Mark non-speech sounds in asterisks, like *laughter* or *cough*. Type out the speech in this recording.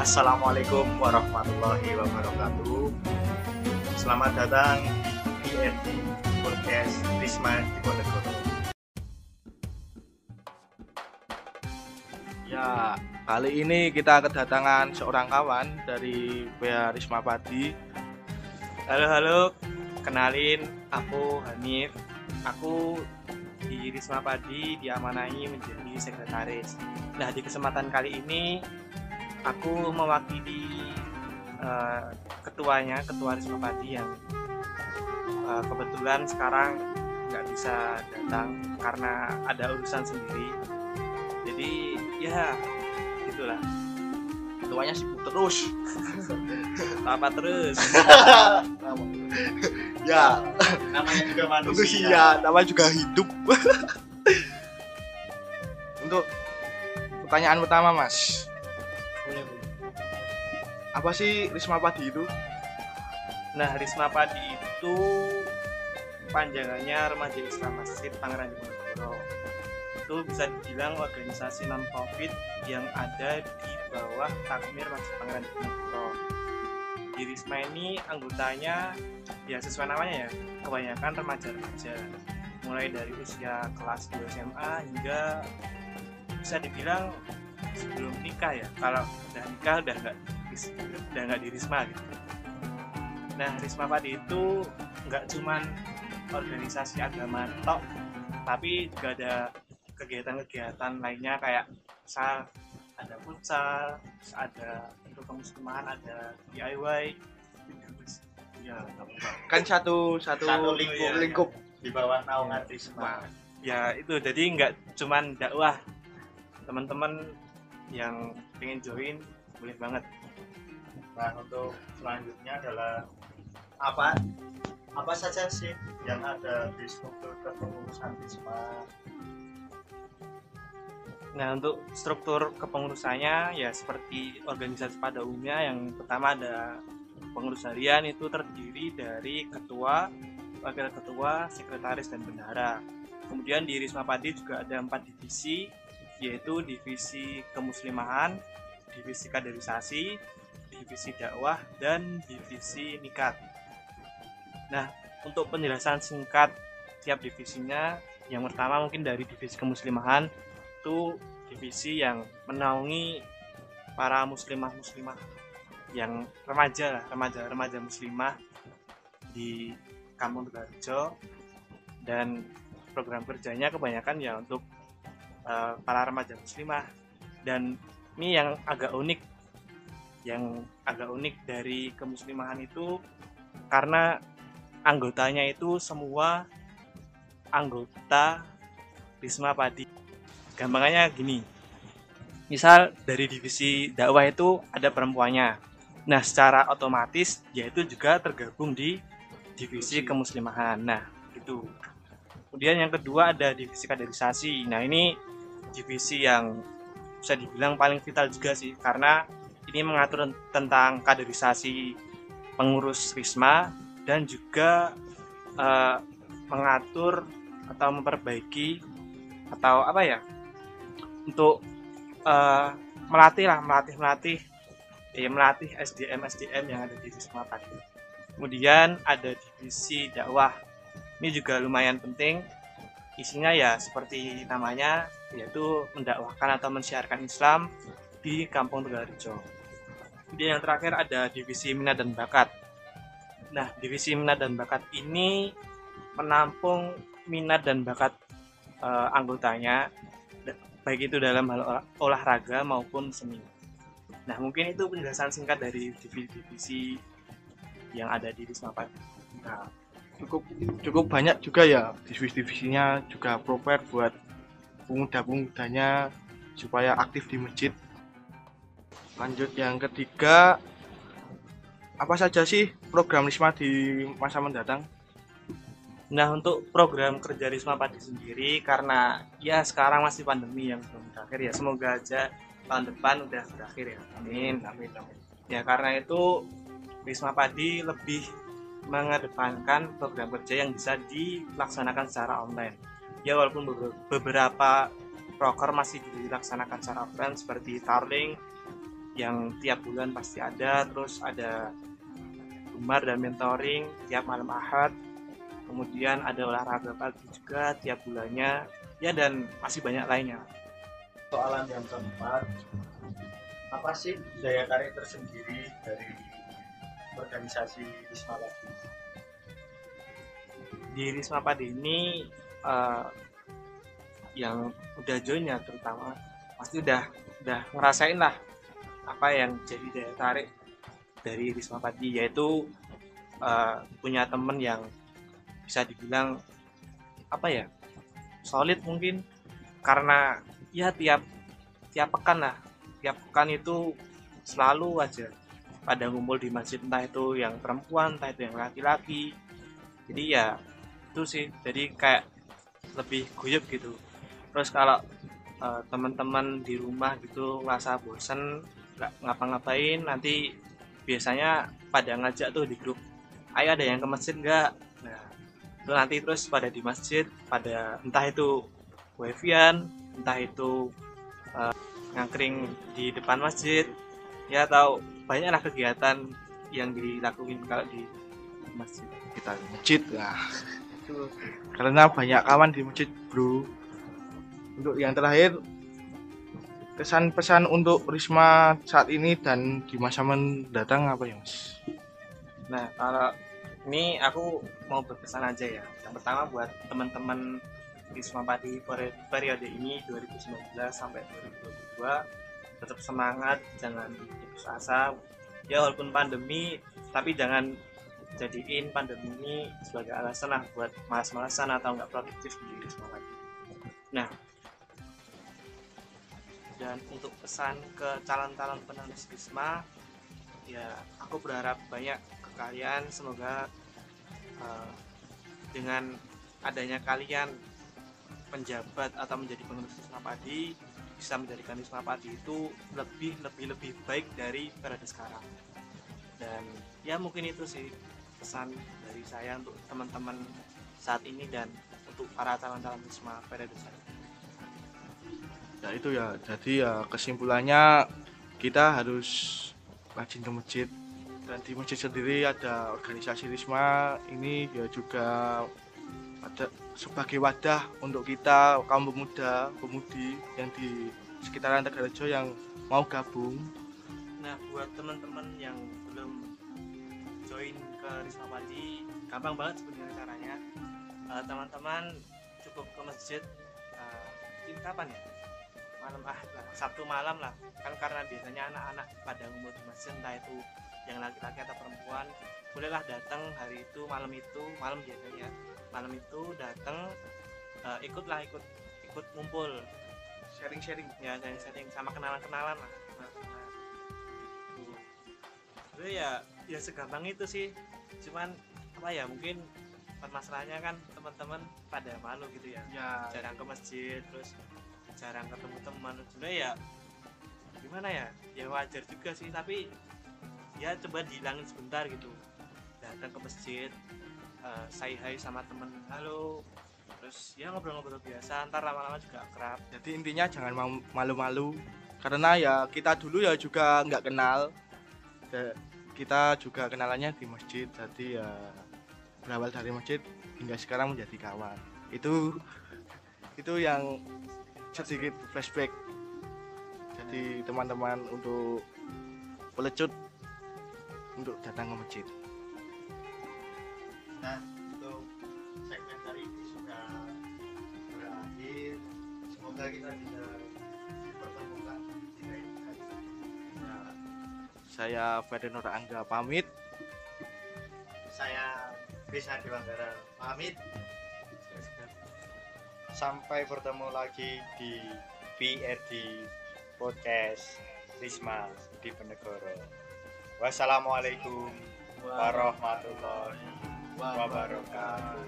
Assalamualaikum warahmatullahi wabarakatuh. Selamat datang di RT Podcast Risma Diponegoro. Ya, kali ini kita kedatangan seorang kawan dari WA Risma Padi. Halo halo, kenalin aku Hanif. Aku di Risma Padi diamanahi menjadi sekretaris. Nah di kesempatan kali ini aku mewakili uh, ketuanya, ketua Risma Padi yang uh, kebetulan sekarang nggak bisa datang karena ada urusan sendiri. Jadi ya gitulah. Ketuanya sibuk terus. *laughs* Apa terus? *laughs* ya, Namanya juga manusia. iya, namanya juga hidup. *laughs* Untuk pertanyaan pertama, Mas. Boleh. Apa sih Risma Padi itu? Nah, Risma Padi itu panjangannya Remaja Islam Masjid Pangeran Diponegoro. Itu bisa dibilang organisasi non profit yang ada di bawah takmir Masjid Pangeran Diponegoro. Di Risma ini anggotanya ya sesuai namanya ya, kebanyakan remaja-remaja. Mulai dari usia kelas 2 SMA hingga bisa dibilang sebelum nikah ya. Kalau udah nikah udah nggak udah nggak di Risma gitu. Nah, Risma Padi itu nggak cuman organisasi agama tok, tapi juga ada kegiatan-kegiatan lainnya kayak misal ada futsal, ada untuk kemusliman, ada DIY, ya. Kan satu satu, Satu lingkup. Iya. lingkup. di bawah naungan Risma. ya itu jadi nggak cuman dakwah teman-teman yang pengen join boleh banget Nah, untuk selanjutnya adalah apa apa saja sih yang ada di struktur kepengurusan Risma? Nah, untuk struktur kepengurusannya ya seperti organisasi pada umumnya yang pertama ada pengurus harian itu terdiri dari ketua, wakil ketua, sekretaris dan bendahara. Kemudian di Risma Padi juga ada empat divisi yaitu divisi kemuslimahan, divisi kaderisasi, divisi dakwah dan divisi nikat. Nah, untuk penjelasan singkat tiap divisinya yang pertama mungkin dari divisi kemuslimahan itu divisi yang menaungi para muslimah muslimah yang remaja lah remaja remaja muslimah di Kampung Tegalrejo dan program kerjanya kebanyakan ya untuk eh, para remaja muslimah. Dan ini yang agak unik yang agak unik dari kemuslimahan itu karena anggotanya itu semua anggota Risma Padi. Gampangannya gini misal dari divisi dakwah itu ada perempuannya. Nah secara otomatis dia itu juga tergabung di divisi kemuslimahan. Nah itu kemudian yang kedua ada divisi kaderisasi nah ini divisi yang bisa dibilang paling vital juga sih karena ini mengatur tentang kaderisasi pengurus Risma dan juga eh, mengatur atau memperbaiki atau apa ya untuk eh, melatih lah melatih melatih ya melatih SDM SDM yang ada di Risma Padi. Kemudian ada divisi dakwah. Ini juga lumayan penting. Isinya ya seperti namanya yaitu mendakwahkan atau mensiarkan Islam di Kampung Tegalrejo. Kemudian yang terakhir ada divisi minat dan bakat. Nah, divisi minat dan bakat ini menampung minat dan bakat eh, anggotanya baik itu dalam hal olah- olahraga maupun seni. Nah, mungkin itu penjelasan singkat dari divisi-divisi yang ada di Risma Padi. Nah, cukup cukup banyak juga ya divisi-divisinya juga prepare buat pemuda-pemudanya supaya aktif di masjid. Lanjut yang ketiga, apa saja sih program Risma di masa mendatang? Nah, untuk program kerja Risma Padi sendiri karena ya sekarang masih pandemi yang belum berakhir ya, semoga aja tahun depan udah berakhir ya. Amin. Amin, amin. Ya, karena itu Risma Padi lebih mengedepankan program kerja yang bisa dilaksanakan secara online. Ya walaupun beber- beberapa proker masih dilaksanakan secara offline seperti Tarling yang tiap bulan pasti ada terus ada gemar dan mentoring tiap malam ahad kemudian ada olahraga pagi juga tiap bulannya ya dan masih banyak lainnya soalan yang keempat apa sih daya tarik tersendiri dari organisasi Wisma Lagi di Risma Padi ini eh, yang udah join ya terutama pasti udah udah ngerasain lah apa yang jadi daya tarik dari Risma Padi yaitu eh, punya temen yang bisa dibilang apa ya solid mungkin. Karena ya tiap tiap pekan lah tiap pekan itu selalu aja pada ngumpul di masjid entah itu yang perempuan entah itu yang laki-laki. Jadi ya itu sih. Jadi kayak lebih guyup gitu. Terus kalau eh, teman-teman di rumah gitu ngerasa bosen nggak ngapa-ngapain nanti biasanya pada ngajak tuh di grup ayo ada yang ke masjid nggak? Nah itu nanti terus pada di masjid pada entah itu wifi-an entah itu eh, ngangkring di depan masjid ya atau banyaklah kegiatan yang dilakuin kalau di masjid kita. Di masjid lah karena banyak kawan di masjid bro. Untuk yang terakhir kesan pesan untuk Risma saat ini dan di masa mendatang apa ya mas? Nah, kalau ini aku mau berpesan aja ya. Yang pertama buat teman-teman Wisma Padi peri- periode ini 2019 sampai 2022 tetap semangat, jangan putus asa. Ya walaupun pandemi, tapi jangan jadiin pandemi ini sebagai alasan lah buat malas-malasan atau nggak produktif di Padi. Nah, dan untuk pesan ke calon-calon penulis Wisma, ya aku berharap banyak ke kalian semoga uh, dengan adanya kalian penjabat atau menjadi pengurus Wisma Padi bisa menjadikan Wisma Padi itu lebih lebih lebih baik dari periode sekarang. Dan ya mungkin itu sih pesan dari saya untuk teman-teman saat ini dan untuk para calon-calon Wisma periode saya. Ya itu ya, jadi ya kesimpulannya kita harus rajin ke masjid. Dan di masjid sendiri ada organisasi Risma ini ya juga ada sebagai wadah untuk kita kaum pemuda pemudi yang di sekitaran Tegalrejo yang mau gabung Nah, buat teman-teman yang belum join ke Risma Padi, gampang banget sebenarnya caranya. Eh, teman-teman cukup ke masjid eh, ini kapan ya? Malam ah, lah, Sabtu malam lah. Kan karena biasanya anak-anak pada ngumpul di masjid entah itu yang laki-laki atau perempuan, bolehlah datang hari itu, malam itu, malam biasanya. Malam itu datang eh, ikutlah ikut ikut ngumpul. Sharing-sharing? Ya sharing-sharing sama kenalan-kenalan lah. Nah, nah. Tuh. Sebenarnya ya ya segampang itu sih. Cuman apa ya mungkin permasalahannya kan teman-teman pada malu gitu ya. Ya jarang ke masjid terus jarang ketemu teman. Sebenarnya ya gimana ya? Ya wajar juga sih tapi ya coba dihilangin sebentar gitu. Datang ke masjid eh, say hi sama temen. Halo. Terus ya ngobrol-ngobrol biasa. Ntar lama-lama juga akrab. Jadi intinya jangan malu-malu. Karena ya kita dulu ya juga nggak kenal. Kita juga kenalannya di masjid. Jadi ya berawal dari masjid hingga sekarang menjadi kawan. Itu itu yang sedikit flashback. Jadi teman-teman untuk pelecut untuk datang ke masjid Nah, untuk segmen hari ini sudah berakhir. Semoga kita bisa dipertemukan di lain kali. Nah, saya Ferdinand Angga pamit Saya bisa Dewanggara pamit. Sampai bertemu lagi di PRD Podcast Risma di Penegoro. Wassalamualaikum warahmatullahi wabarakatuh.